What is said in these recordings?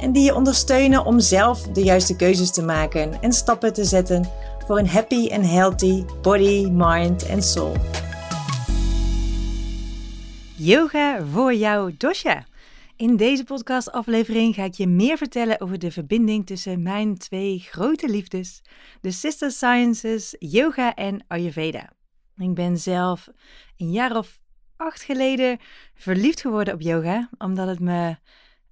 en die je ondersteunen om zelf de juiste keuzes te maken en stappen te zetten voor een happy en healthy body, mind en soul. Yoga voor jouw dosha. In deze podcastaflevering ga ik je meer vertellen over de verbinding tussen mijn twee grote liefdes, de Sister Sciences, yoga en Ayurveda. Ik ben zelf een jaar of acht geleden verliefd geworden op yoga, omdat het me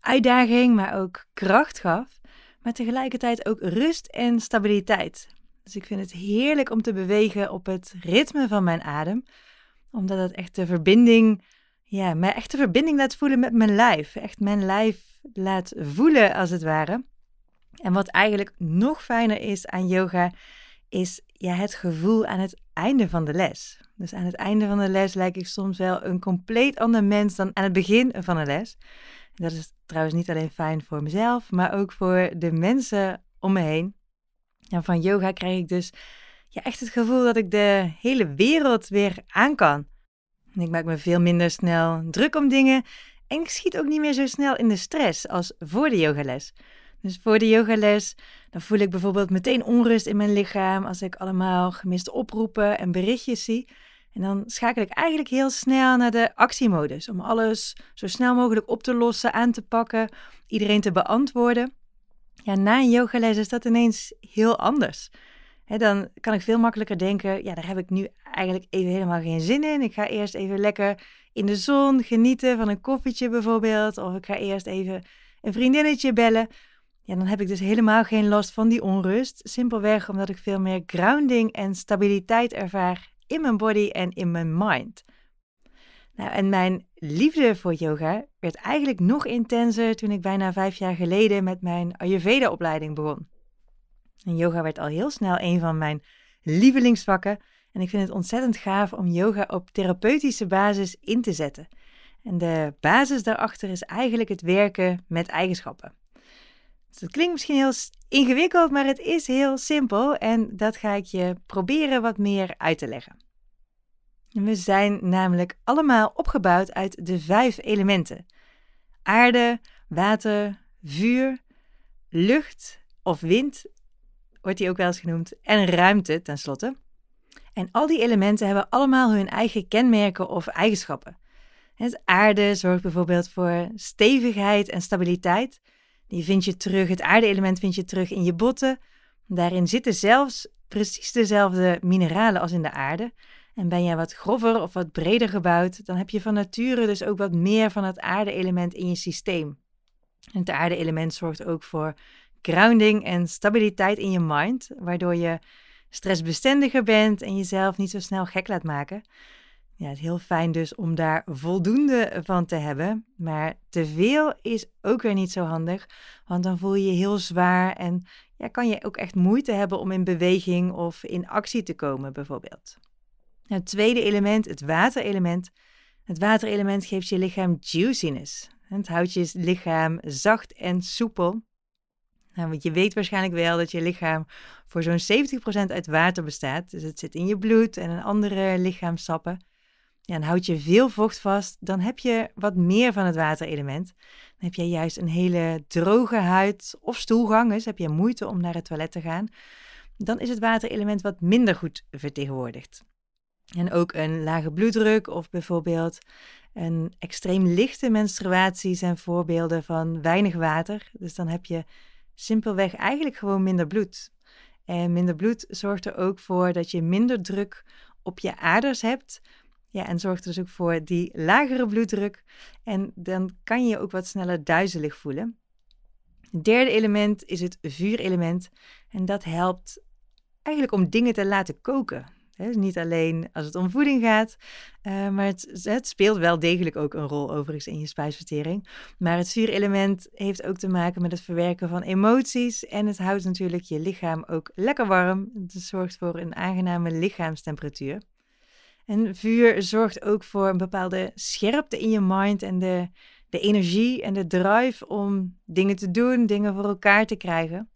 uitdaging, maar ook kracht gaf, maar tegelijkertijd ook rust en stabiliteit. Dus ik vind het heerlijk om te bewegen op het ritme van mijn adem, omdat het echt de verbinding, ja, mij echt de verbinding laat voelen met mijn lijf. Echt mijn lijf laat voelen, als het ware. En wat eigenlijk nog fijner is aan yoga, is ja, het gevoel aan het einde van de les. Dus aan het einde van de les lijk ik soms wel een compleet ander mens dan aan het begin van de les. Dat is trouwens niet alleen fijn voor mezelf, maar ook voor de mensen om me heen. En van yoga krijg ik dus ja, echt het gevoel dat ik de hele wereld weer aan kan. Ik maak me veel minder snel druk om dingen en ik schiet ook niet meer zo snel in de stress als voor de yogales. Dus voor de yogales, dan voel ik bijvoorbeeld meteen onrust in mijn lichaam als ik allemaal gemiste oproepen en berichtjes zie. En dan schakel ik eigenlijk heel snel naar de actiemodus om alles zo snel mogelijk op te lossen, aan te pakken, iedereen te beantwoorden. Ja, na een yogales is dat ineens heel anders. dan kan ik veel makkelijker denken, ja, daar heb ik nu eigenlijk even helemaal geen zin in. Ik ga eerst even lekker in de zon genieten van een koffietje bijvoorbeeld. Of ik ga eerst even een vriendinnetje bellen. Ja, dan heb ik dus helemaal geen last van die onrust. Simpelweg omdat ik veel meer grounding en stabiliteit ervaar in mijn body en in mijn mind. Nou, en mijn liefde voor yoga werd eigenlijk nog intenser toen ik bijna vijf jaar geleden met mijn Ayurveda-opleiding begon. En yoga werd al heel snel een van mijn lievelingsvakken en ik vind het ontzettend gaaf om yoga op therapeutische basis in te zetten. En de basis daarachter is eigenlijk het werken met eigenschappen. Dus dat klinkt misschien heel ingewikkeld, maar het is heel simpel en dat ga ik je proberen wat meer uit te leggen. We zijn namelijk allemaal opgebouwd uit de vijf elementen: aarde, water, vuur, lucht of wind, wordt die ook wel eens genoemd, en ruimte tenslotte. En al die elementen hebben allemaal hun eigen kenmerken of eigenschappen. Het aarde zorgt bijvoorbeeld voor stevigheid en stabiliteit. Die vind je terug, het aarde-element vind je terug in je botten. Daarin zitten zelfs precies dezelfde mineralen als in de aarde. En ben jij wat grover of wat breder gebouwd, dan heb je van nature dus ook wat meer van het aarde-element in je systeem. En het aarde-element zorgt ook voor grounding en stabiliteit in je mind, waardoor je stressbestendiger bent en jezelf niet zo snel gek laat maken. Ja, het is heel fijn dus om daar voldoende van te hebben. Maar te veel is ook weer niet zo handig, want dan voel je je heel zwaar en ja, kan je ook echt moeite hebben om in beweging of in actie te komen, bijvoorbeeld. Het tweede element, het waterelement. Het waterelement geeft je lichaam juiciness. Het houdt je lichaam zacht en soepel. Nou, want je weet waarschijnlijk wel dat je lichaam voor zo'n 70% uit water bestaat. Dus het zit in je bloed en in andere lichaamsappen. En houd je veel vocht vast, dan heb je wat meer van het waterelement. Dan heb je juist een hele droge huid of stoelgang, dus heb je moeite om naar het toilet te gaan. Dan is het waterelement wat minder goed vertegenwoordigd. En ook een lage bloeddruk of bijvoorbeeld een extreem lichte menstruatie zijn voorbeelden van weinig water. Dus dan heb je simpelweg eigenlijk gewoon minder bloed. En minder bloed zorgt er ook voor dat je minder druk op je aders hebt. Ja, en zorgt dus ook voor die lagere bloeddruk. En dan kan je je ook wat sneller duizelig voelen. Het derde element is het vuurelement. En dat helpt eigenlijk om dingen te laten koken. Dus niet alleen als het om voeding gaat, uh, maar het, het, speelt wel degelijk ook een rol overigens in je spijsvertering. Maar het vuurelement heeft ook te maken met het verwerken van emoties en het houdt natuurlijk je lichaam ook lekker warm. Het zorgt voor een aangename lichaamstemperatuur. En vuur zorgt ook voor een bepaalde scherpte in je mind en de, de energie en de drive om dingen te doen, dingen voor elkaar te krijgen.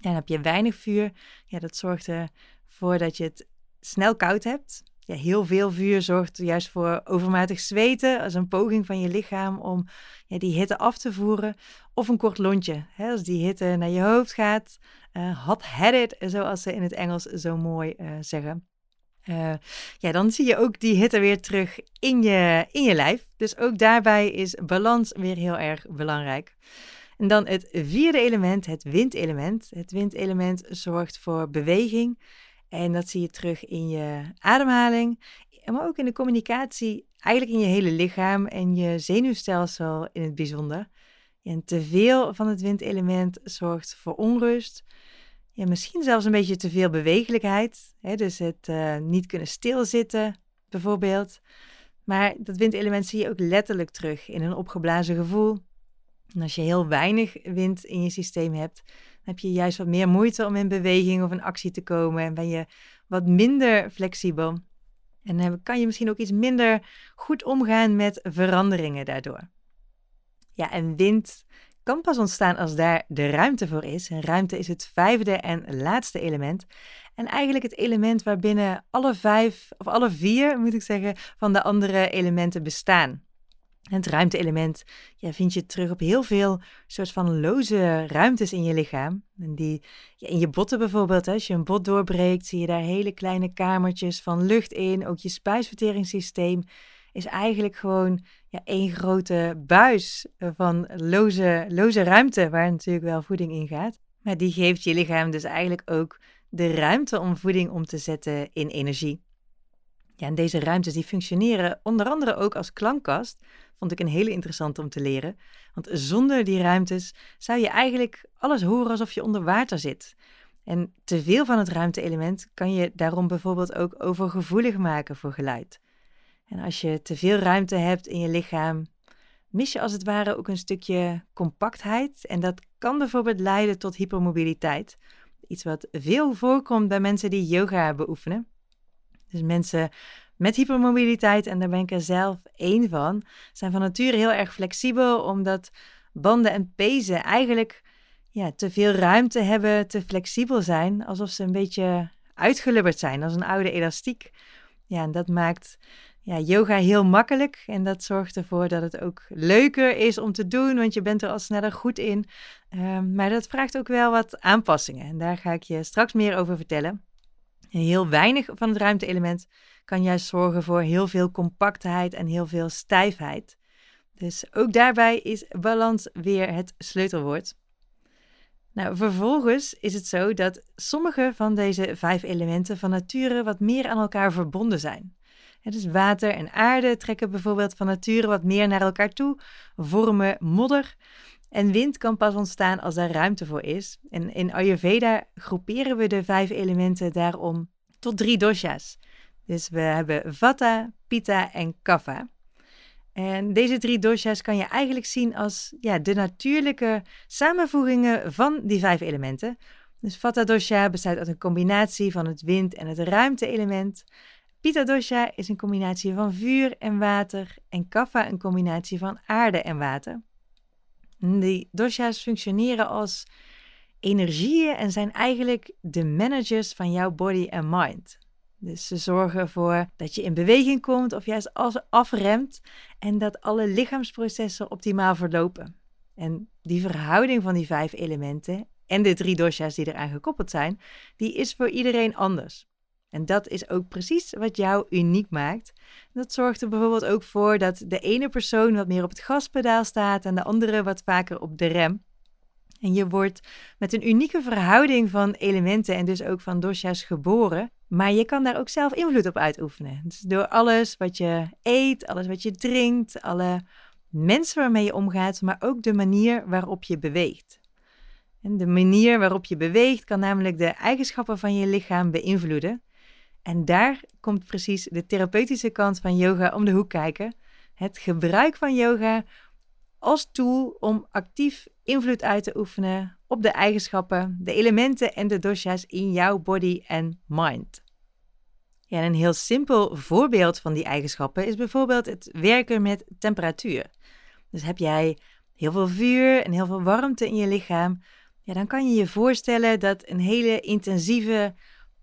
En heb je weinig vuur, ja, dat zorgt ervoor dat je het snel koud hebt. Ja, heel veel vuur zorgt juist voor overmatig zweten als een poging van je lichaam om ja, die hitte af te voeren. Of een kort lontje, hè, als die hitte naar je hoofd gaat. Uh, hot headed, zoals ze in het Engels zo mooi uh, zeggen. Uh, ja, dan zie je ook die hitte weer terug in je, in je lijf. Dus ook daarbij is balans weer heel erg belangrijk. En dan het vierde element, het windelement. Het windelement zorgt voor beweging. En dat zie je terug in je ademhaling, maar ook in de communicatie, eigenlijk in je hele lichaam en je zenuwstelsel in het bijzonder. En te veel van het windelement zorgt voor onrust. Ja, misschien zelfs een beetje te veel bewegelijkheid. Hè? Dus het uh, niet kunnen stilzitten, bijvoorbeeld. Maar dat windelement zie je ook letterlijk terug in een opgeblazen gevoel. En als je heel weinig wind in je systeem hebt, dan heb je juist wat meer moeite om in beweging of in actie te komen. En ben je wat minder flexibel. En dan kan je misschien ook iets minder goed omgaan met veranderingen daardoor. Ja, en wind kan pas ontstaan als daar de ruimte voor is. En ruimte is het vijfde en laatste element. En eigenlijk het element waarbinnen alle vijf, of alle vier moet ik zeggen, van de andere elementen bestaan. Het ruimte-element ja, vind je terug op heel veel soort van loze ruimtes in je lichaam. En die, ja, in je botten bijvoorbeeld, als je een bot doorbreekt, zie je daar hele kleine kamertjes van lucht in. Ook je spijsverteringssysteem is eigenlijk gewoon ja, één grote buis van loze, loze ruimte, waar natuurlijk wel voeding in gaat. Maar die geeft je lichaam dus eigenlijk ook de ruimte om voeding om te zetten in energie. Ja, en deze ruimtes die functioneren onder andere ook als klankkast. Vond ik een hele interessante om te leren. Want zonder die ruimtes zou je eigenlijk alles horen alsof je onder water zit. En te veel van het ruimte-element kan je daarom bijvoorbeeld ook overgevoelig maken voor geluid. En als je te veel ruimte hebt in je lichaam, mis je als het ware ook een stukje compactheid. En dat kan bijvoorbeeld leiden tot hypermobiliteit. Iets wat veel voorkomt bij mensen die yoga beoefenen. Dus mensen met hypermobiliteit, en daar ben ik er zelf één van, zijn van nature heel erg flexibel, omdat banden en pezen eigenlijk ja, te veel ruimte hebben, te flexibel zijn, alsof ze een beetje uitgelubberd zijn, als een oude elastiek. Ja, en dat maakt ja, yoga heel makkelijk en dat zorgt ervoor dat het ook leuker is om te doen, want je bent er al sneller goed in. Um, maar dat vraagt ook wel wat aanpassingen en daar ga ik je straks meer over vertellen. heel weinig van het ruimte-element kan juist zorgen voor heel veel compactheid en heel veel stijfheid. Dus ook daarbij is balans weer het sleutelwoord. Nou, vervolgens is het zo dat sommige van deze vijf elementen van nature wat meer aan elkaar verbonden zijn. Dus water en aarde trekken bijvoorbeeld van nature wat meer naar elkaar toe, vormen modder. En wind kan pas ontstaan als daar ruimte voor is. En in Ayurveda groeperen we de vijf elementen daarom tot drie dosha's. Dus we hebben Vata, Pitta en Kapha. En deze drie dosha's kan je eigenlijk zien als ja, de natuurlijke samenvoegingen van die vijf elementen. Dus Vata dosha bestaat uit een combinatie van het wind- en het ruimte-element. Pitta dosha is een combinatie van vuur en water. En Kapha een combinatie van aarde en water. die dosha's functioneren als energieën en zijn eigenlijk de managers van jouw body en mind. Dus ze zorgen ervoor dat je in beweging komt of juist als afremt en dat alle lichaamsprocessen optimaal verlopen. En die verhouding van die vijf elementen en de drie dosha's die eraan gekoppeld zijn, die is voor iedereen anders. En dat is ook precies wat jou uniek maakt. Dat zorgt er bijvoorbeeld ook voor dat de ene persoon wat meer op het gaspedaal staat en de andere wat vaker op de rem. En je wordt met een unieke verhouding van elementen en dus ook van dosha's geboren. Maar je kan daar ook zelf invloed op uitoefenen. Dus door alles wat je eet, alles wat je drinkt, alle mensen waarmee je omgaat, maar ook de manier waarop je beweegt. En de manier waarop je beweegt kan namelijk de eigenschappen van je lichaam beïnvloeden. En daar komt precies de therapeutische kant van yoga om de hoek kijken. Het gebruik van yoga als tool om actief invloed uit te oefenen op de eigenschappen, de elementen en de dosha's in jouw body en mind. Ja, een heel simpel voorbeeld van die eigenschappen is bijvoorbeeld het werken met temperatuur. Dus heb jij heel veel vuur en heel veel warmte in je lichaam, ja, dan kan je je voorstellen dat een hele intensieve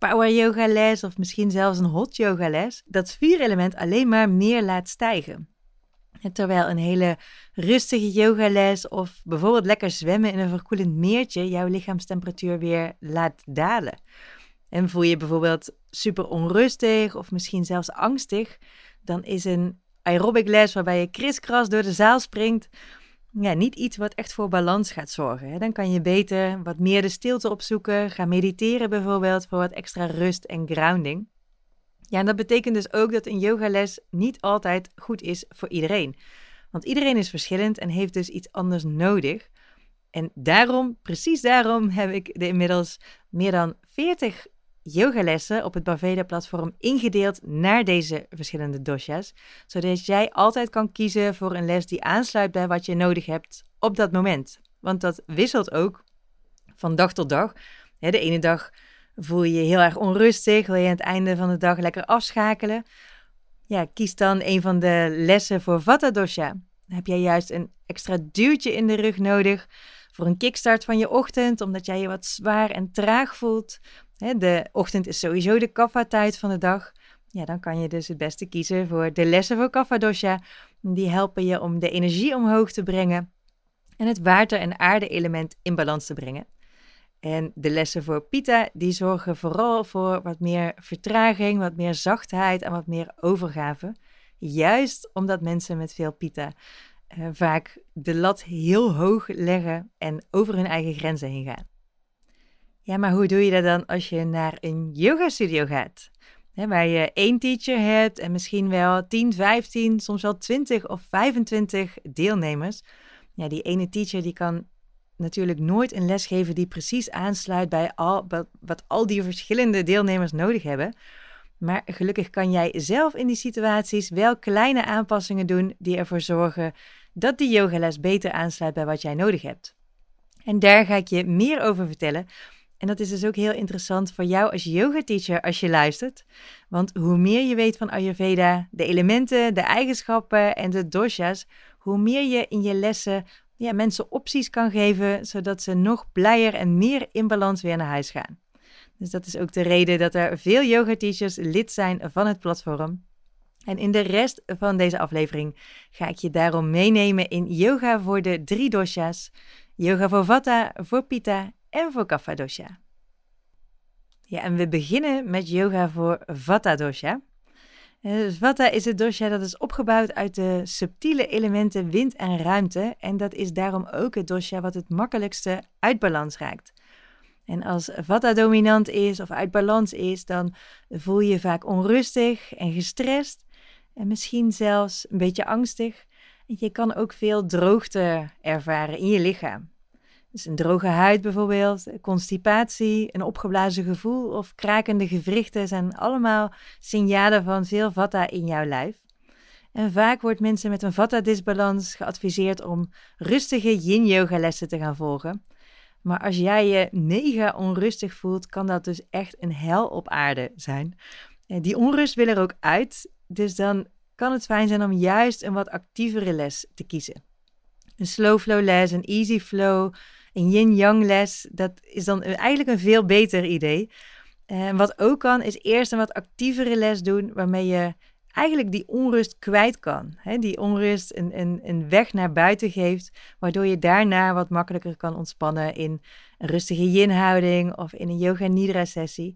power yoga les of misschien zelfs een hot yoga les dat vuurelement alleen maar meer laat stijgen. terwijl een hele rustige yogales of bijvoorbeeld lekker zwemmen in een verkoelend meertje jouw lichaamstemperatuur weer laat dalen. En voel je bijvoorbeeld super onrustig of misschien zelfs angstig, dan is een aerobic les waarbij je kriskras door de zaal springt, ja, niet iets wat echt voor balans gaat zorgen. Dan kan je beter wat meer de stilte opzoeken, gaan mediteren bijvoorbeeld voor wat extra rust en grounding. Ja, en dat betekent dus ook dat een yogales niet altijd goed is voor iedereen. Want iedereen is verschillend en heeft dus iets anders nodig. En daarom, precies daarom, heb ik de inmiddels meer dan 40 yogalessen op het Baveda-platform ingedeeld naar deze verschillende dosha's, zodat jij altijd kan kiezen voor een les die aansluit bij wat je nodig hebt op dat moment. Want dat wisselt ook van dag tot dag. De ene dag voel je je heel erg onrustig, wil je aan het einde van de dag lekker afschakelen. Ja, kies dan een van de lessen voor Vata dosha. Heb jij juist een extra duwtje in de rug nodig voor een kickstart van je ochtend, omdat jij je wat zwaar en traag voelt. De ochtend is sowieso de kapha-tijd van de dag. Ja, dan kan je dus het beste kiezen voor de lessen voor kapha dosha. Die helpen je om de energie omhoog te brengen en het water- en aarde-element in balans te brengen. En de lessen voor Pita, die zorgen vooral voor wat meer vertraging, wat meer zachtheid en wat meer overgave. Juist omdat mensen met veel Pita uh, vaak de lat heel hoog leggen en over hun eigen grenzen heen gaan. Ja, maar hoe doe je dat dan als je naar een yoga studio gaat? waar je één teacher hebt en misschien wel 10, 15, soms wel 20 of 25 deelnemers. Ja, die ene teacher die kan natuurlijk nooit een les geven die precies aansluit bij al, wat al die verschillende deelnemers nodig hebben. Maar gelukkig kan jij zelf in die situaties wel kleine aanpassingen doen die ervoor zorgen dat die yogales beter aansluit bij wat jij nodig hebt. En daar ga ik je meer over vertellen en dat is dus ook heel interessant voor jou als yoga-teacher als je luistert. Want hoe meer je weet van Ayurveda, de elementen, de eigenschappen en de doshas, hoe meer je in je lessen ja, mensen opties kan geven, zodat ze nog blijer en meer in balans weer naar huis gaan. Dus dat is ook de reden dat er veel yoga-teachers lid zijn van het platform. En in de rest van deze aflevering ga ik je daarom meenemen in yoga voor de drie doshas, yoga voor vata, voor pitta en voor Kapha dosha. Ja, en we beginnen met yoga voor Vata dosha. Dus Vata is het dosha dat is opgebouwd uit de subtiele elementen wind en ruimte. En dat is daarom ook het dosha wat het makkelijkste uit balans raakt. En als Vata dominant is of uit balans is, dan voel je je vaak onrustig en gestrest. En misschien zelfs een beetje angstig. Je kan ook veel droogte ervaren in je lichaam. Dus een droge huid bijvoorbeeld, constipatie, een opgeblazen gevoel of krakende gewrichten zijn allemaal signalen van veel vata in jouw lijf. En vaak wordt mensen met een vata-disbalans geadviseerd om rustige yin-yoga lessen te gaan volgen. Maar als jij je mega onrustig voelt, kan dat dus echt een hel op aarde zijn. Die onrust wil er ook uit, dus dan kan het fijn zijn om juist een wat actievere les te kiezen. Een slow flow les, een easy flow, een yin-yang les, dat is dan eigenlijk een veel beter idee. En wat ook kan, is eerst een wat actievere les doen, waarmee je eigenlijk die onrust kwijt kan. die onrust een, weg naar buiten geeft, waardoor je daarna wat makkelijker kan ontspannen in een rustige yin-houding of in een yoga nidra sessie.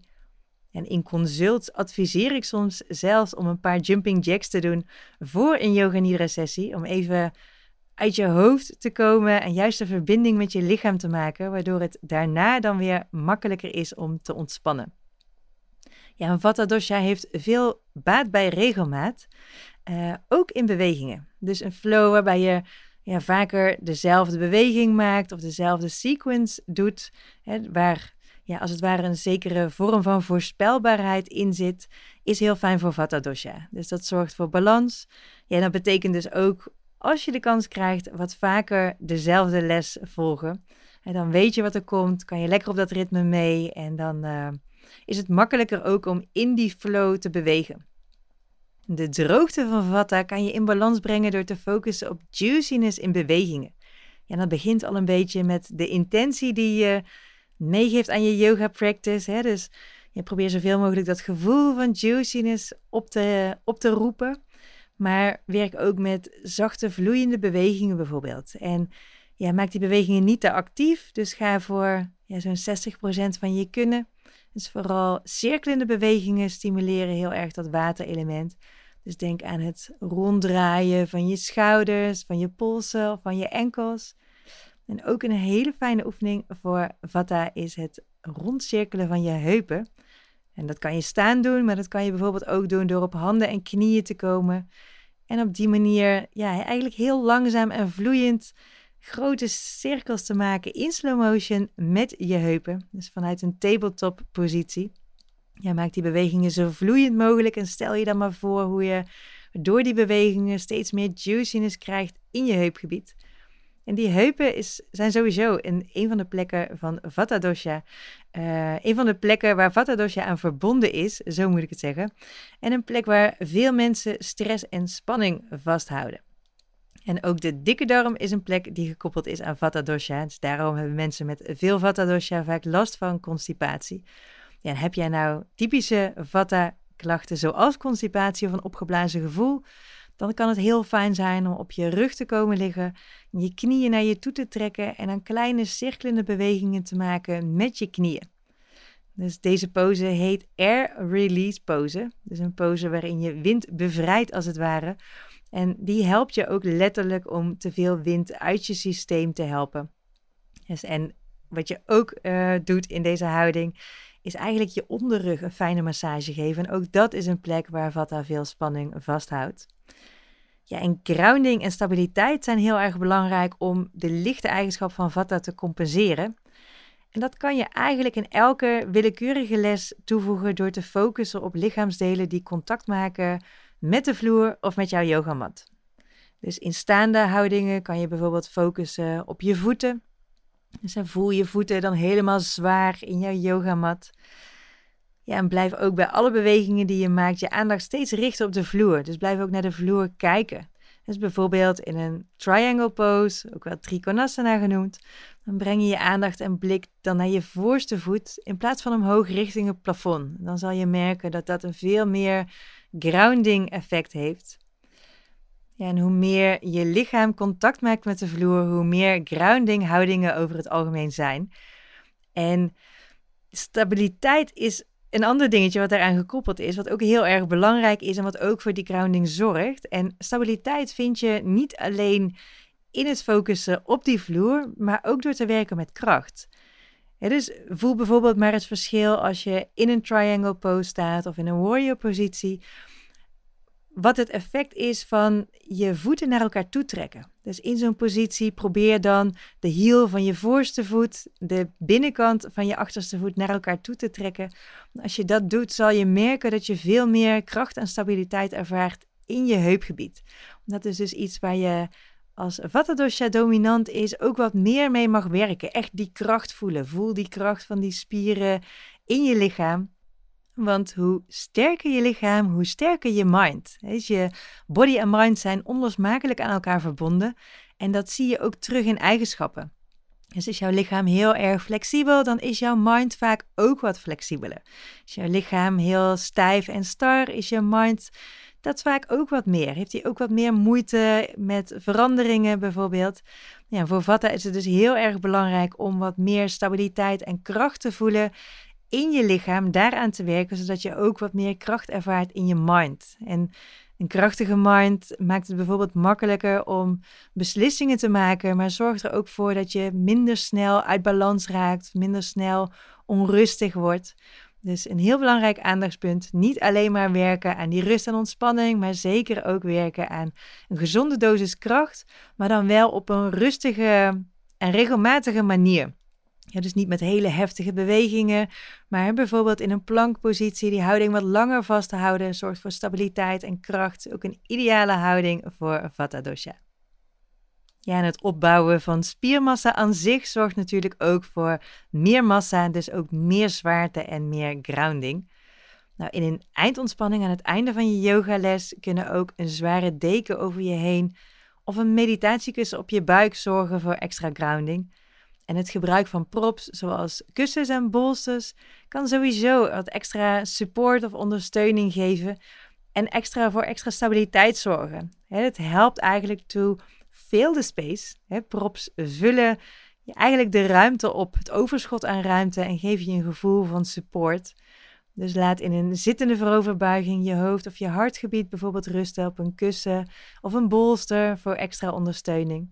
En in consult adviseer ik soms zelfs om een paar jumping jacks te doen voor een yoga nidra sessie, om even uit je hoofd te komen en juist de verbinding met je lichaam te maken, waardoor het daarna dan weer makkelijker is om te ontspannen. Ja, een Vata dosha heeft veel baat bij regelmaat, uh, ook in bewegingen. Dus een flow waarbij je ja, vaker dezelfde beweging maakt of dezelfde sequence doet, hè, waar ja, als het ware een zekere vorm van voorspelbaarheid in zit, is heel fijn voor Vata dosha. Dus dat zorgt voor balans. Ja, dat betekent dus ook als je de kans krijgt wat vaker dezelfde les volgen. En dan weet je wat er komt, kan je lekker op dat ritme mee en dan uh, is het makkelijker ook om in die flow te bewegen. De droogte van Vata kan je in balans brengen door te focussen op juiciness in bewegingen. Ja, dat begint al een beetje met de intentie die je meegeeft aan je yoga practice. Hè? Dus je probeert zoveel mogelijk dat gevoel van juiciness op te, op te roepen. Maar werk ook met zachte vloeiende bewegingen bijvoorbeeld. En ja, maak die bewegingen niet te actief. Dus ga voor ja, zo'n 60% van je kunnen. Dus vooral cirkelende bewegingen stimuleren heel erg dat waterelement. Dus denk aan het ronddraaien van je schouders, van je polsen of van je enkels. En ook een hele fijne oefening voor Vata is het rondcirkelen van je heupen. En dat kan je staan doen, maar dat kan je bijvoorbeeld ook doen door op handen en knieën te komen. En op die manier ja, eigenlijk heel langzaam en vloeiend grote cirkels te maken in slow motion met je heupen. Dus vanuit een tabletop positie. Ja, maak die bewegingen zo vloeiend mogelijk en stel je dan maar voor hoe je door die bewegingen steeds meer juiciness krijgt in je heupgebied. En die heupen is, zijn sowieso een van de plekken van Vata Dosha. Uh, een van de plekken waar Vata Dosha aan verbonden is, zo moet ik het zeggen. En een plek waar veel mensen stress en spanning vasthouden. En ook de dikke darm is een plek die gekoppeld is aan Vata Dosha. Dus daarom hebben mensen met veel Vata Dosha vaak last van constipatie. Ja, heb jij nou typische Vata klachten zoals constipatie of een opgeblazen gevoel? Dan kan het heel fijn zijn om op je rug te komen liggen, je knieën naar je toe te trekken en dan kleine cirkelende bewegingen te maken met je knieën. Dus deze pose heet Air Release Pose. Dus een pose waarin je wind bevrijdt als het ware. En die helpt je ook letterlijk om te veel wind uit je systeem te helpen. Dus en wat je ook uh, doet in deze houding, is eigenlijk je onderrug een fijne massage geven. En ook dat is een plek waar Vata veel spanning vasthoudt. Ja, en grounding en stabiliteit zijn heel erg belangrijk om de lichte eigenschap van Vata te compenseren. En dat kan je eigenlijk in elke willekeurige les toevoegen door te focussen op lichaamsdelen die contact maken met de vloer of met jouw yogamat. Dus in staande houdingen kan je bijvoorbeeld focussen op je voeten. Dus voel je voeten dan helemaal zwaar in jouw yogamat. Ja, en blijf ook bij alle bewegingen die je maakt je aandacht steeds richten op de vloer. Dus blijf ook naar de vloer kijken. Dus bijvoorbeeld in een triangle pose, ook wel trikonasana genoemd, dan breng je je aandacht en blik dan naar je voorste voet in plaats van omhoog richting het plafond. Dan zal je merken dat dat een veel meer grounding effect heeft. Ja, en hoe meer je lichaam contact maakt met de vloer, hoe meer grounding houdingen over het algemeen zijn. En stabiliteit is een ander dingetje wat daaraan gekoppeld is, wat ook heel erg belangrijk is en wat ook voor die grounding zorgt. En stabiliteit vind je niet alleen in het focussen op die vloer, maar ook door te werken met kracht. dus voel bijvoorbeeld maar het verschil als je in een triangle pose staat of in een warrior positie wat het effect is van je voeten naar elkaar toe trekken. Dus in zo'n positie probeer dan de hiel van je voorste voet, de binnenkant van je achterste voet naar elkaar toe te trekken. Als je dat doet, zal je merken dat je veel meer kracht en stabiliteit ervaart in je heupgebied. Dat is dus iets waar je als Vata dosha dominant is, ook wat meer mee mag werken. Echt die kracht voelen. Voel die kracht van die spieren in je lichaam. Want hoe sterker je lichaam, hoe sterker je mind. Dus je body en mind zijn onlosmakelijk aan elkaar verbonden. En dat zie je ook terug in eigenschappen. Dus is jouw lichaam heel erg flexibel, dan is jouw mind vaak ook wat flexibeler. Is jouw lichaam heel stijf en star, is je mind dat vaak ook wat meer. Heeft hij ook wat meer moeite met veranderingen bijvoorbeeld. Ja, voor Vata is het dus heel erg belangrijk om wat meer stabiliteit en kracht te voelen in je lichaam daaraan te werken, zodat je ook wat meer kracht ervaart in je mind. En een krachtige mind maakt het bijvoorbeeld makkelijker om beslissingen te maken, maar zorgt er ook voor dat je minder snel uit balans raakt, minder snel onrustig wordt. Dus een heel belangrijk aandachtspunt. Niet alleen maar werken aan die rust en ontspanning, maar zeker ook werken aan een gezonde dosis kracht, maar dan wel op een rustige en regelmatige manier. Ja, dus niet met hele heftige bewegingen, maar bijvoorbeeld in een plankpositie die houding wat langer vast te houden zorgt voor stabiliteit en kracht. Ook een ideale houding voor Vata Dosha. Ja, en het opbouwen van spiermassa aan zich zorgt natuurlijk ook voor meer massa, dus ook meer zwaarte en meer grounding. Nou, in een eindontspanning aan het einde van je yogales kunnen ook een zware deken over je heen of een meditatiekussen op je buik zorgen voor extra grounding. En het gebruik van props, zoals kussens en bolsters, kan sowieso wat extra support of ondersteuning geven en extra voor extra stabiliteit zorgen. Het helpt eigenlijk toe veel de space. Props vullen eigenlijk de ruimte op, het overschot aan ruimte en geven je een gevoel van support. Dus laat in een zittende vooroverbuiging je hoofd of je hartgebied bijvoorbeeld rusten op een kussen of een bolster voor extra ondersteuning.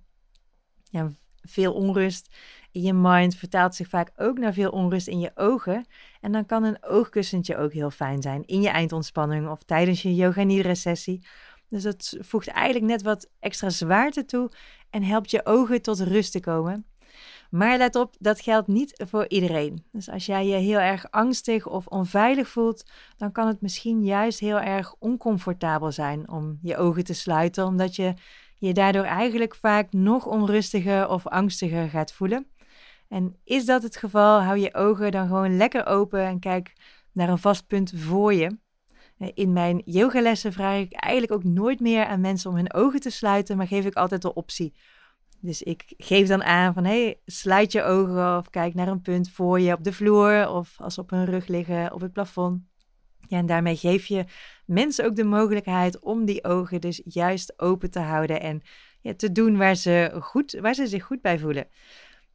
Ja, veel onrust je mind vertaalt zich vaak ook naar veel onrust in je ogen. En dan kan een oogkussentje ook heel fijn zijn in je eindontspanning of tijdens je yoga nidra sessie. Dus dat voegt eigenlijk net wat extra zwaarte toe en helpt je ogen tot rust te komen. Maar let op, dat geldt niet voor iedereen. Dus als jij je heel erg angstig of onveilig voelt, dan kan het misschien juist heel erg oncomfortabel zijn om je ogen te sluiten, omdat je je daardoor eigenlijk vaak nog onrustiger of angstiger gaat voelen. En is dat het geval, hou je ogen dan gewoon lekker open en kijk naar een vast punt voor je. In mijn yogalessen vraag ik eigenlijk ook nooit meer aan mensen om hun ogen te sluiten, maar geef ik altijd de optie dus ik geef dan aan van hey, sluit je ogen of kijk naar een punt voor je op de vloer of als ze op hun rug liggen op het plafond. Ja, en daarmee geef je mensen ook de mogelijkheid om die ogen dus juist open te houden en ja, te doen waar ze, goed, waar ze zich goed bij voelen.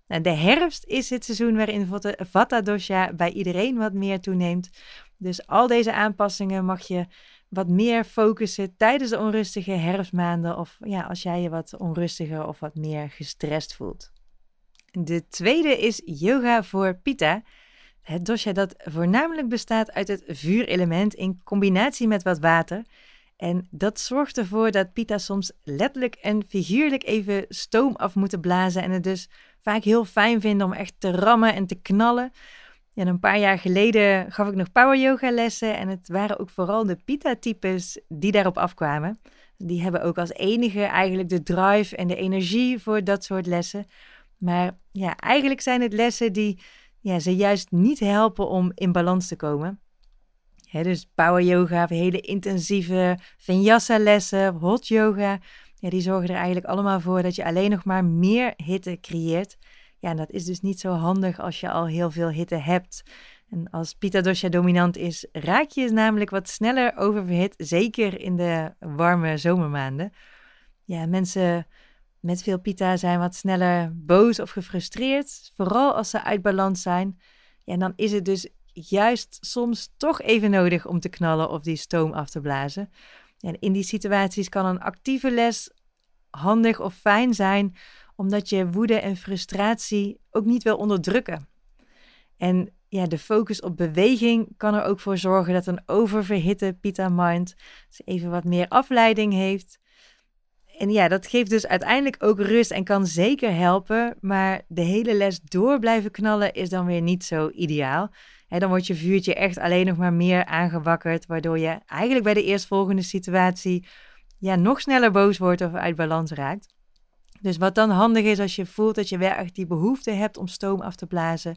Nou, de herfst is het seizoen waarin Vata Dosha bij iedereen wat meer toeneemt. Dus al deze aanpassingen mag je wat meer focussen tijdens de onrustige herfstmaanden of ja, als jij je wat onrustiger of wat meer gestrest voelt. De tweede is yoga voor Pitta. Het dosha dat voornamelijk bestaat uit het vuurelement in combinatie met wat water. En dat zorgt ervoor dat Pitta soms letterlijk en figuurlijk even stoom af moeten blazen en het dus vaak heel fijn vinden om echt te rammen en te knallen. En een paar jaar geleden gaf ik nog power yoga lessen en het waren ook vooral de Pita-types die daarop afkwamen. Die hebben ook als enige eigenlijk de drive en de energie voor dat soort lessen. Maar ja, eigenlijk zijn het lessen die ja, ze juist niet helpen om in balans te komen. Dus power yoga, hele intensieve vinyasa lessen, hot yoga, die zorgen er eigenlijk allemaal voor dat je alleen nog maar meer hitte creëert. Ja, en dat is dus niet zo handig als je al heel veel hitte hebt. En als Pita Dosha dominant is, raak je namelijk wat sneller oververhit, zeker in de warme zomermaanden. Ja, mensen met veel Pita zijn wat sneller boos of gefrustreerd, vooral als ze uit balans zijn. Ja, en dan is het dus juist soms toch even nodig om te knallen of die stoom af te blazen. En in die situaties kan een actieve les handig of fijn zijn omdat je woede en frustratie ook niet wil onderdrukken. En ja, de focus op beweging kan er ook voor zorgen dat een oververhitte Pita Mind even wat meer afleiding heeft. En ja, dat geeft dus uiteindelijk ook rust en kan zeker helpen. Maar de hele les door blijven knallen is dan weer niet zo ideaal. Dan wordt je vuurtje echt alleen nog maar meer aangewakkerd, waardoor je eigenlijk bij de eerstvolgende situatie ja, nog sneller boos wordt of uit balans raakt. Dus wat dan handig is als je voelt dat je wel echt die behoefte hebt om stoom af te blazen,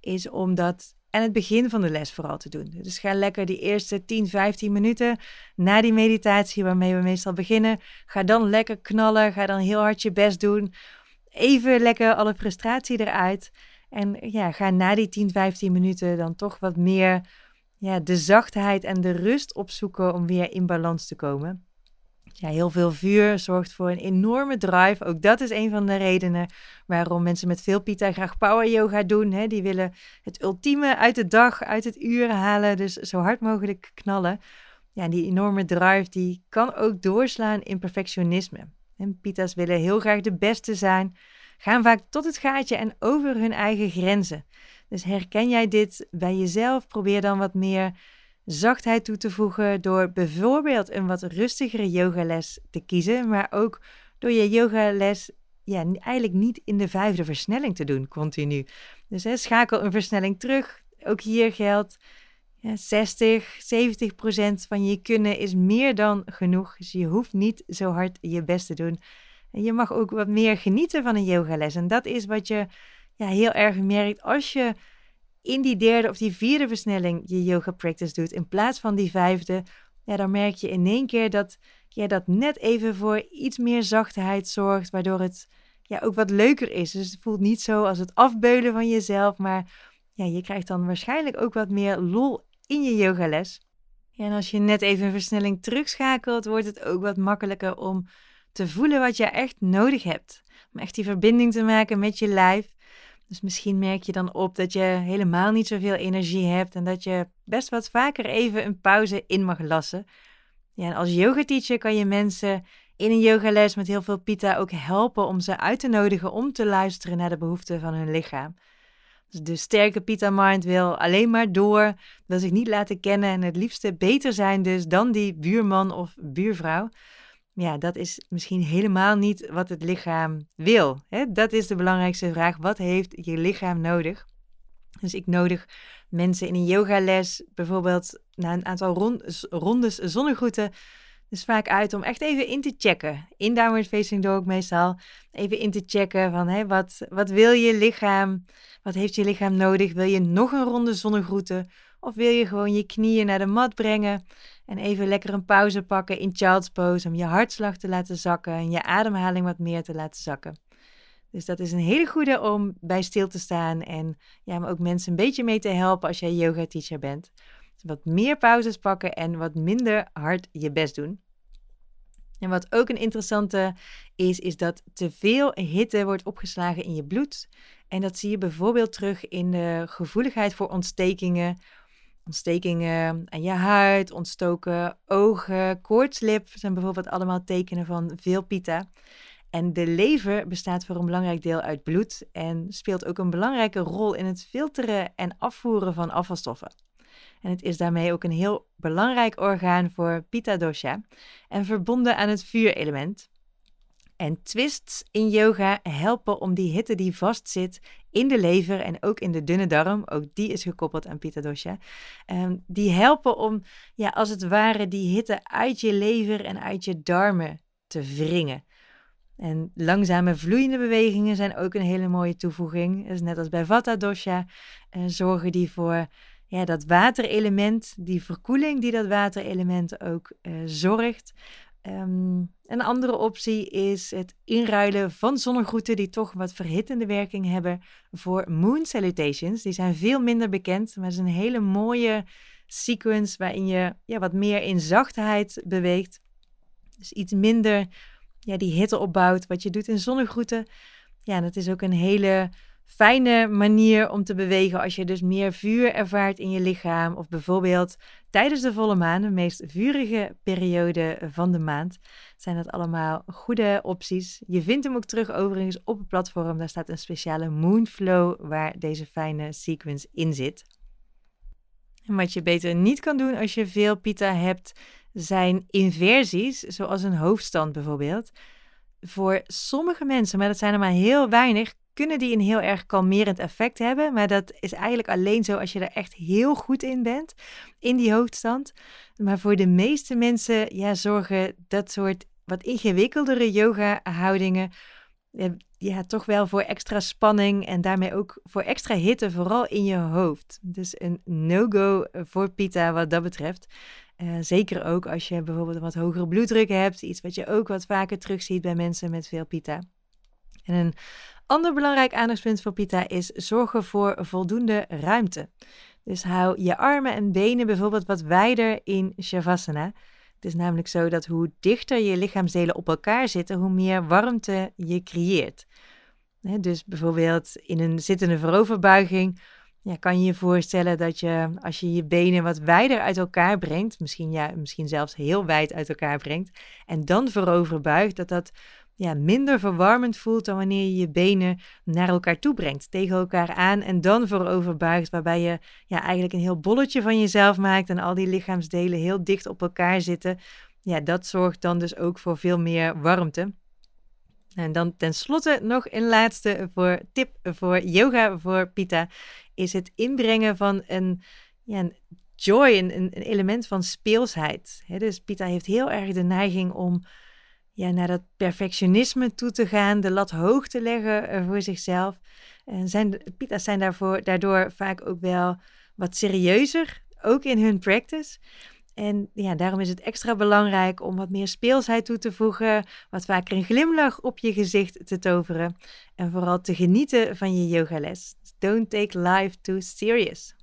is om dat aan het begin van de les vooral te doen. Dus ga lekker die eerste 10, 15 minuten na die meditatie waarmee we meestal beginnen, ga dan lekker knallen, ga dan heel hard je best doen. Even lekker alle frustratie eruit. En ja, ga na die 10, 15 minuten dan toch wat meer ja, de zachtheid en de rust opzoeken om weer in balans te komen. Ja, heel veel vuur zorgt voor een enorme drive. Ook dat is een van de redenen waarom mensen met veel pita graag power yoga doen. Hè. Die willen het ultieme uit de dag, uit het uur halen. Dus zo hard mogelijk knallen. Ja, die enorme drive die kan ook doorslaan in perfectionisme. En pita's willen heel graag de beste zijn, gaan vaak tot het gaatje en over hun eigen grenzen. Dus herken jij dit bij jezelf? Probeer dan wat meer zachtheid toe te voegen door bijvoorbeeld een wat rustigere yogales te kiezen, maar ook door je yogales ja, eigenlijk niet in de vijfde versnelling te doen, continu. Dus hè, schakel een versnelling terug. Ook hier geldt, ja, 60, 70 procent van je kunnen is meer dan genoeg. Dus je hoeft niet zo hard je best te doen. En je mag ook wat meer genieten van een yogales. En dat is wat je ja, heel erg merkt als je in die derde of die vierde versnelling je yoga practice doet in plaats van die vijfde. Ja, dan merk je in één keer dat ja, dat net even voor iets meer zachtheid zorgt, waardoor het ja, ook wat leuker is. Dus het voelt niet zo als het afbeulen van jezelf, maar ja, je krijgt dan waarschijnlijk ook wat meer lol in je yogales. En als je net even een versnelling terugschakelt, wordt het ook wat makkelijker om te voelen wat je echt nodig hebt. Om echt die verbinding te maken met je lijf. Dus misschien merk je dan op dat je helemaal niet zoveel energie hebt en dat je best wat vaker even een pauze in mag lassen. Ja, en als yoga teacher kan je mensen in een yogales met heel veel pita ook helpen om ze uit te nodigen om te luisteren naar de behoeften van hun lichaam. Dus de sterke Pita Mind wil alleen maar door, wil zich niet laten kennen en het liefste beter zijn dus dan die buurman of buurvrouw. Ja, dat is misschien helemaal niet wat het lichaam wil. Hè? Dat is de belangrijkste vraag. Wat heeft je lichaam nodig? Dus ik nodig mensen in een yogales bijvoorbeeld na een aantal rondes zonnegroeten dus vaak uit om echt even in te checken. In downward facing dog meestal. Even in te checken van wat, wat wil je lichaam? Wat heeft je lichaam nodig? Wil je nog een ronde zonnegroeten? Of wil je gewoon je knieën naar de mat brengen? En even lekker een pauze pakken in child's pose om je hartslag te laten zakken en je ademhaling wat meer te laten zakken. Dus dat is een hele goede om bij stil te staan en ja, maar ook mensen een beetje mee te helpen als jij yoga teacher bent. Dus wat meer pauzes pakken en wat minder hard je best doen. En wat ook een interessante is, is dat te veel hitte wordt opgeslagen in je bloed. En dat zie je bijvoorbeeld terug in de gevoeligheid voor ontstekingen. Ontstekingen aan je huid, ontstoken ogen, koortslip zijn bijvoorbeeld allemaal tekenen van veel pita. En de lever bestaat voor een belangrijk deel uit bloed en speelt ook een belangrijke rol in het filteren en afvoeren van afvalstoffen. En het is daarmee ook een heel belangrijk orgaan voor Pitta dosha en verbonden aan het vuurelement. En twists in yoga helpen om die hitte die vastzit in de lever en ook in de dunne darm, ook die is gekoppeld aan Pitta dosha, um, die helpen om ja, als het ware die hitte uit je lever en uit je darmen te wringen. En langzame vloeiende bewegingen zijn ook een hele mooie toevoeging. Dus net als bij Vata dosha uh, zorgen die voor ja, dat waterelement, die verkoeling die dat waterelement ook uh, zorgt. Um, een andere optie is het inruilen van zonnegroeten die toch wat verhittende werking hebben voor moon salutations. Die zijn veel minder bekend, maar het is een hele mooie sequence waarin je ja, wat meer in zachtheid beweegt. Dus iets minder ja, die hitte opbouwt wat je doet in zonnegroeten. Ja, dat is ook een hele fijne manier om te bewegen als je dus meer vuur ervaart in je lichaam. Of bijvoorbeeld tijdens de volle maan, de meest vurige periode van de maand, zijn dat allemaal goede opties. Je vindt hem ook terug overigens op het platform. Daar staat een speciale Moonflow waar deze fijne sequence in zit. En wat je beter niet kan doen als je veel pita hebt, zijn inversies, zoals een hoofdstand bijvoorbeeld. Voor sommige mensen, maar dat zijn er maar heel weinig, kunnen die een heel erg kalmerend effect hebben. Maar dat is eigenlijk alleen zo als je er echt heel goed in bent, in die hoofdstand. Maar voor de meeste mensen ja, zorgen dat soort wat ingewikkeldere yoga-houdingen eh, ja, toch wel voor extra spanning en daarmee ook voor extra hitte, vooral in je hoofd. Dus een no-go voor Pita wat dat betreft. Uh, zeker ook als je bijvoorbeeld een wat hogere bloeddruk hebt, iets wat je ook wat vaker terugziet bij mensen met veel Pita. En een Ander belangrijk aandachtspunt voor Pita is zorgen voor voldoende ruimte. Dus hou je armen en benen bijvoorbeeld wat wijder in Shavasana. Het is namelijk zo dat hoe dichter je lichaamsdelen op elkaar zitten, hoe meer warmte je creëert. dus bijvoorbeeld in een zittende vooroverbuiging ja, kan je je voorstellen dat je als je je benen wat wijder uit elkaar brengt, misschien, ja, misschien zelfs heel wijd uit elkaar brengt, en dan vooroverbuigt, dat dat ja, minder verwarmend voelt dan wanneer je je benen naar elkaar toe brengt, tegen elkaar aan en dan voorover buigt, waarbij je ja, eigenlijk een heel bolletje van jezelf maakt en al die lichaamsdelen heel dicht op elkaar zitten. Ja, dat zorgt dan dus ook voor veel meer warmte. En dan tenslotte nog een laatste voor tip voor yoga voor Pita is het inbrengen van een, ja, een joy, een, een element van speelsheid. dus Pita heeft heel erg de neiging om ja, naar dat perfectionisme toe te gaan, de lat hoog te leggen eh, voor zichzelf. En zijn, Pita's zijn daarvoor, daardoor vaak ook wel wat serieuzer, ook in hun practice. En ja, daarom is het extra belangrijk om wat meer speelsheid toe te voegen, wat vaker een glimlach op je gezicht te toveren en vooral te genieten van je yogales. Don't take life too serious.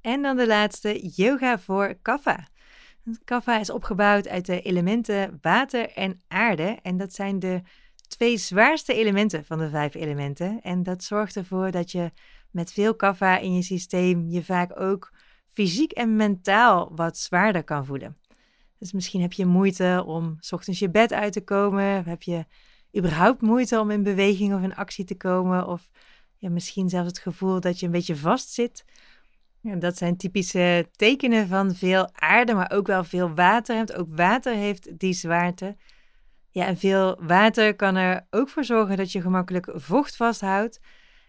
En dan de laatste, yoga voor kaffa. Kaffa is opgebouwd uit de elementen water en aarde en dat zijn de twee zwaarste elementen van de vijf elementen. En dat zorgt ervoor dat je met veel kaffa in je systeem je vaak ook fysiek en mentaal wat zwaarder kan voelen. Dus misschien heb je moeite om s ochtends je bed uit te komen. Heb je überhaupt moeite om in beweging of in actie te komen? Of ja, misschien zelfs het gevoel dat je een beetje vastzit. Ja, dat zijn typische tekenen van veel aarde, maar ook wel veel water. ook water heeft die zwaarte. Ja, en veel water kan er ook voor zorgen dat je gemakkelijk vocht vasthoudt.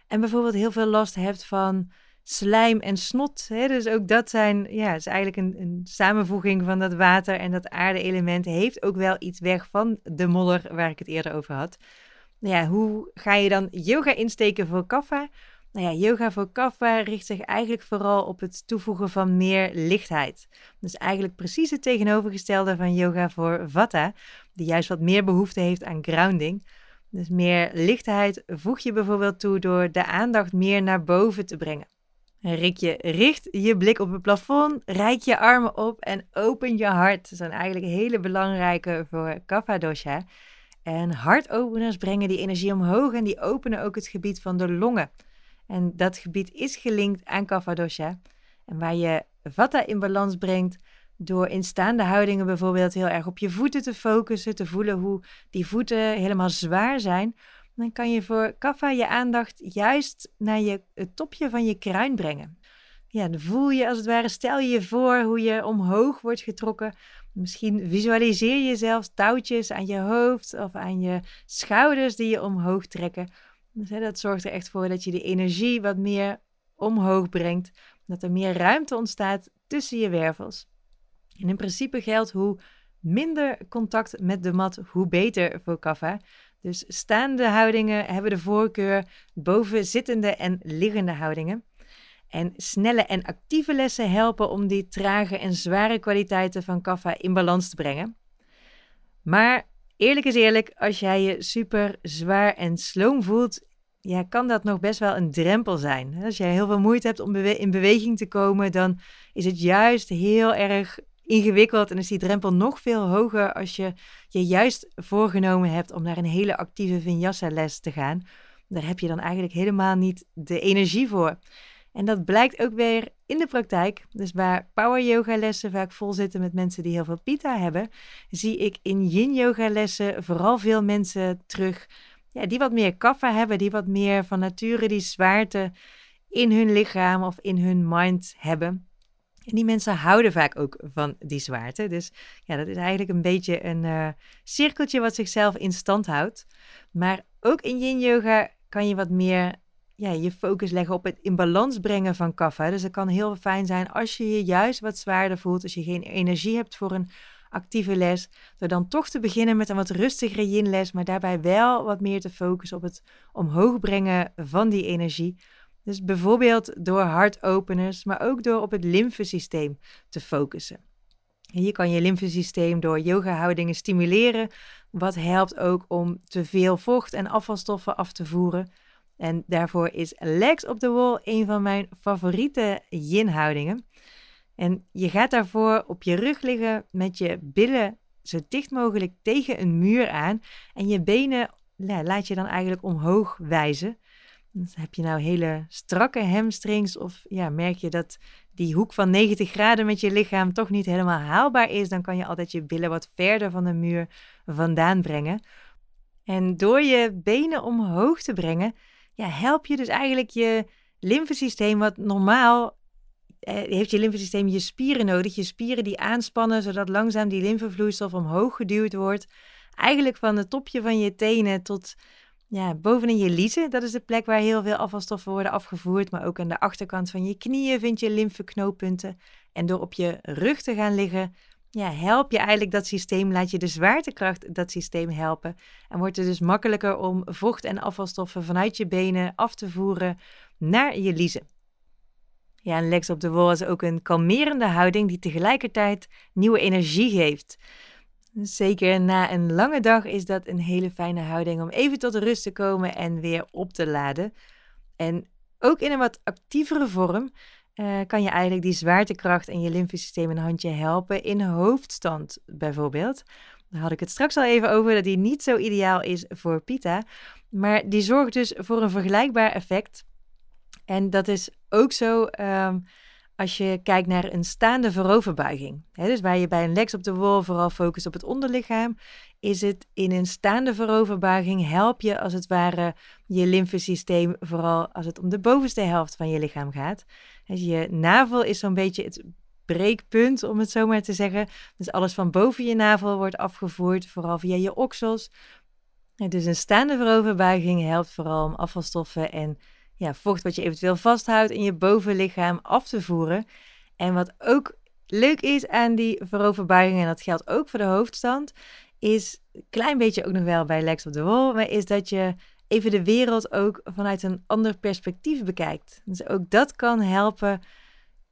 En bijvoorbeeld heel veel last hebt van slijm en snot. Hè? Dus ook dat zijn, ja, is eigenlijk een, een samenvoeging van dat water en dat aarde-element. Heeft ook wel iets weg van de modder waar ik het eerder over had. Ja, hoe ga je dan yoga insteken voor kaffa? Nou ja, yoga voor kaffa richt zich eigenlijk vooral op het toevoegen van meer lichtheid. Dus eigenlijk precies het tegenovergestelde van yoga voor vata, die juist wat meer behoefte heeft aan grounding. Dus meer lichtheid voeg je bijvoorbeeld toe door de aandacht meer naar boven te brengen. Richt je, richt je blik op het plafond, reik je armen op en open je hart. Dat zijn eigenlijk hele belangrijke voor Kapha dosha. En hartopeners brengen die energie omhoog en die openen ook het gebied van de longen. En dat gebied is gelinkt aan Kapha dosha. En waar je Vata in balans brengt door in staande houdingen bijvoorbeeld heel erg op je voeten te focussen, te voelen hoe die voeten helemaal zwaar zijn, dan kan je voor kaffa je aandacht juist naar je, het topje van je kruin brengen. Ja, dan voel je als het ware, stel je je voor hoe je omhoog wordt getrokken. Misschien visualiseer je zelfs touwtjes aan je hoofd of aan je schouders die je omhoog trekken. Dus, dat zorgt er echt voor dat je die energie wat meer omhoog brengt. Dat er meer ruimte ontstaat tussen je wervels. En in principe geldt hoe minder contact met de mat, hoe beter voor kaffa. Dus staande houdingen hebben de voorkeur boven zittende en liggende houdingen. En snelle en actieve lessen helpen om die trage en zware kwaliteiten van kaffa in balans te brengen. Maar eerlijk is eerlijk, als jij je super zwaar en sloom voelt, ja, kan dat nog best wel een drempel zijn. Als jij heel veel moeite hebt om in beweging te komen, dan is het juist heel erg ingewikkeld en is die drempel nog veel hoger als je je juist voorgenomen hebt om naar een hele actieve vinyasa les te gaan. Daar heb je dan eigenlijk helemaal niet de energie voor. En dat blijkt ook weer in de praktijk. Dus waar power yoga lessen vaak vol zitten met mensen die heel veel pita hebben, zie ik in yin yoga lessen vooral veel mensen terug ja, die wat meer kaffa hebben, die wat meer van nature die zwaarte in hun lichaam of in hun mind hebben. En die mensen houden vaak ook van die zwaarte. Dus ja, dat is eigenlijk een beetje een uh, cirkeltje wat zichzelf in stand houdt. Maar ook in yin yoga kan je wat meer ja, je focus leggen op het in balans brengen van kaffa. Dus het kan heel fijn zijn als je je juist wat zwaarder voelt, als je geen energie hebt voor een actieve les, door dan toch te beginnen met een wat rustigere yin les, maar daarbij wel wat meer te focussen op het omhoog brengen van die energie dus bijvoorbeeld door hartopeners, maar ook door op het lymfesysteem te focussen. hier kan je lymfesysteem door yoga-houdingen stimuleren, wat helpt ook om te veel vocht en afvalstoffen af te voeren. En daarvoor is legs op the wall een van mijn favoriete yin-houdingen. En je gaat daarvoor op je rug liggen met je billen zo dicht mogelijk tegen een muur aan. En je benen laat je dan eigenlijk omhoog wijzen. Dus heb je nou hele strakke hamstrings of ja, merk je dat die hoek van 90 graden met je lichaam toch niet helemaal haalbaar is, dan kan je altijd je billen wat verder van de muur vandaan brengen. En door je benen omhoog te brengen, ja, help je dus eigenlijk je lymfesysteem, wat normaal eh, heeft je lymfesysteem je spieren nodig. Je spieren die aanspannen, zodat langzaam die lymfevloeistof omhoog geduwd wordt. eigenlijk van het topje van je tenen tot ja, bovenin je liezen. Dat is de plek waar heel veel afvalstoffen worden afgevoerd. Maar ook aan de achterkant van je knieën vind je lymfeknooppunten. En door op je rug te gaan liggen, ja, help je eigenlijk dat systeem, laat je de zwaartekracht dat systeem helpen. En wordt het dus makkelijker om vocht en afvalstoffen vanuit je benen af te voeren naar je liezen. Ja, en legs op de wol is ook een kalmerende houding die tegelijkertijd nieuwe energie geeft. Zeker na een lange dag is dat een hele fijne houding om even tot rust te komen en weer op te laden. En ook in een wat actievere vorm uh, kan je eigenlijk die zwaartekracht en je lymfesysteem een handje helpen in hoofdstand bijvoorbeeld. Daar had ik het straks al even over dat die niet zo ideaal is voor Pita, maar die zorgt dus voor een vergelijkbaar effect. En dat is ook zo um, als je kijkt naar een staande vooroverbuiging. Dus waar je bij een legs op de wol vooral focust op het onderlichaam, is het in een staande vooroverbuiging help je als het ware je lymfesysteem, vooral als het om de bovenste helft van je lichaam gaat. Je navel is zo'n beetje het breekpunt, om het zo maar te zeggen. Dus alles van boven je navel wordt afgevoerd, vooral via je oksels. Dus een staande vooroverbuiging helpt vooral om afvalstoffen en ja, vocht wat je eventueel vasthoudt in je bovenlichaam af te voeren. En wat ook leuk is aan die vooroverbuiging, en dat geldt ook voor de hoofdstand, is een klein beetje ook nog wel bij Lex op de Wol, maar is dat je even de wereld ook vanuit een ander perspectief bekijkt. Dus ook dat kan helpen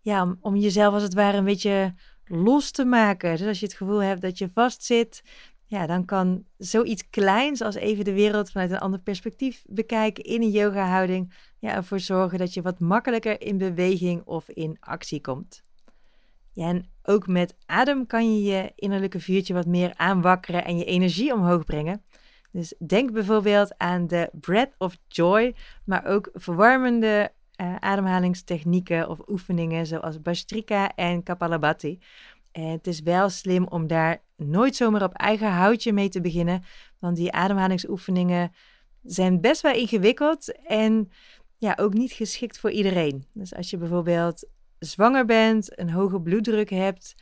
ja, om, jezelf als het ware een beetje los te maken. Dus als je het gevoel hebt dat je vastzit, ja, dan kan zoiets kleins als even de wereld vanuit een ander perspectief bekijken in een yoga-houding ja, ervoor zorgen dat je wat makkelijker in beweging of in actie komt. Ja, en ook met adem kan je je innerlijke vuurtje wat meer aanwakkeren en je energie omhoog brengen. Dus denk bijvoorbeeld aan de Breath of Joy, maar ook verwarmende uh, ademhalingstechnieken of oefeningen zoals Bastrika en Kapalabhati. En het is wel slim om daar nooit zomaar op eigen houtje mee te beginnen, want die ademhalingsoefeningen zijn best wel ingewikkeld en ja, ook niet geschikt voor iedereen. Dus als je bijvoorbeeld zwanger bent, een hoge bloeddruk hebt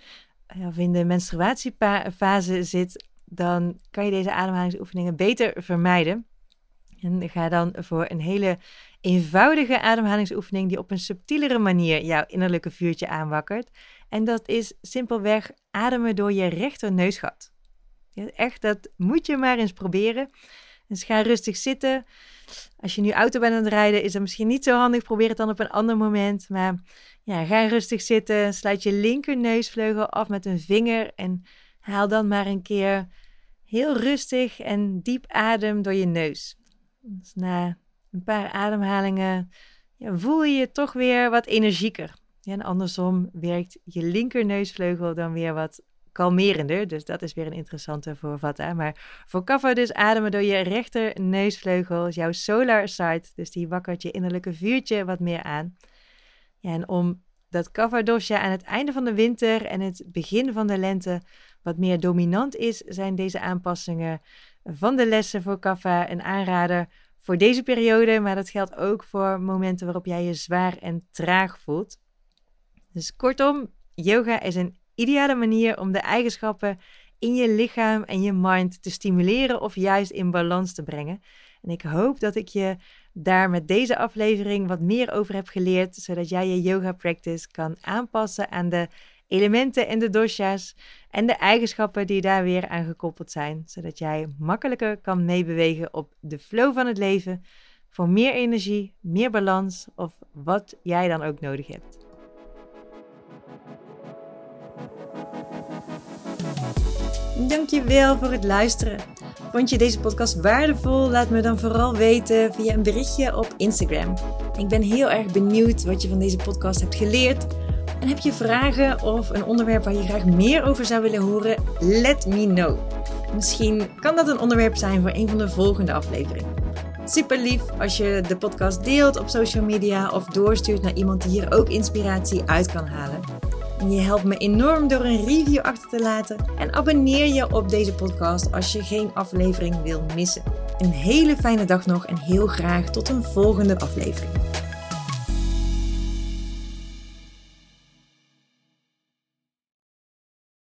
of in de menstruatiefase zit, dan kan je deze ademhalingsoefeningen beter vermijden. En ga dan voor een hele eenvoudige ademhalingsoefening die op een subtielere manier jouw innerlijke vuurtje aanwakkert. En dat is simpelweg ademen door je rechterneusgat. Echt, dat moet je maar eens proberen. Dus ga rustig zitten. Als je nu auto bent aan het rijden, is dat misschien niet zo handig. Probeer het dan op een ander moment. Maar ja, ga rustig zitten. Sluit je linkerneusvleugel af met een vinger. En haal dan maar een keer heel rustig en diep adem door je neus. Dus na een paar ademhalingen voel je je toch weer wat energieker. Ja, en andersom werkt je linkerneusvleugel dan weer wat kalmerender. Dus dat is weer een interessante voor. Maar voor Kapha dus ademen door je rechter neusvleugel, jouw solar side. Dus die wakkert je innerlijke vuurtje wat meer aan. Ja, en om dat Kapha dosha aan het einde van de winter en het begin van de lente wat meer dominant is, zijn deze aanpassingen van de lessen voor Kapha een aanrader voor deze periode. Maar dat geldt ook voor momenten waarop jij je zwaar en traag voelt. Dus kortom, yoga is een ideale manier om de eigenschappen in je lichaam en je mind te stimuleren of juist in balans te brengen. En ik hoop dat ik je daar met deze aflevering wat meer over heb geleerd, zodat jij je yoga practice kan aanpassen aan de elementen en de dosha's en de eigenschappen die daar weer aan gekoppeld zijn, zodat jij makkelijker kan meebewegen op de flow van het leven voor meer energie, meer balans of wat jij dan ook nodig hebt. Dankjewel voor het luisteren. Vond je deze podcast waardevol? Laat me dan vooral weten via een berichtje op Instagram. Ik ben heel erg benieuwd wat je van deze podcast hebt geleerd. En heb je vragen of een onderwerp waar je graag meer over zou willen horen? Let me know. Misschien kan dat een onderwerp zijn voor een van de volgende afleveringen. Super lief als je de podcast deelt op social media of doorstuurt naar iemand die hier ook inspiratie uit kan halen. Je helpt me enorm door een review achter te laten. En abonneer je op deze podcast als je geen aflevering wil missen. Een hele fijne dag nog en heel graag tot een volgende aflevering.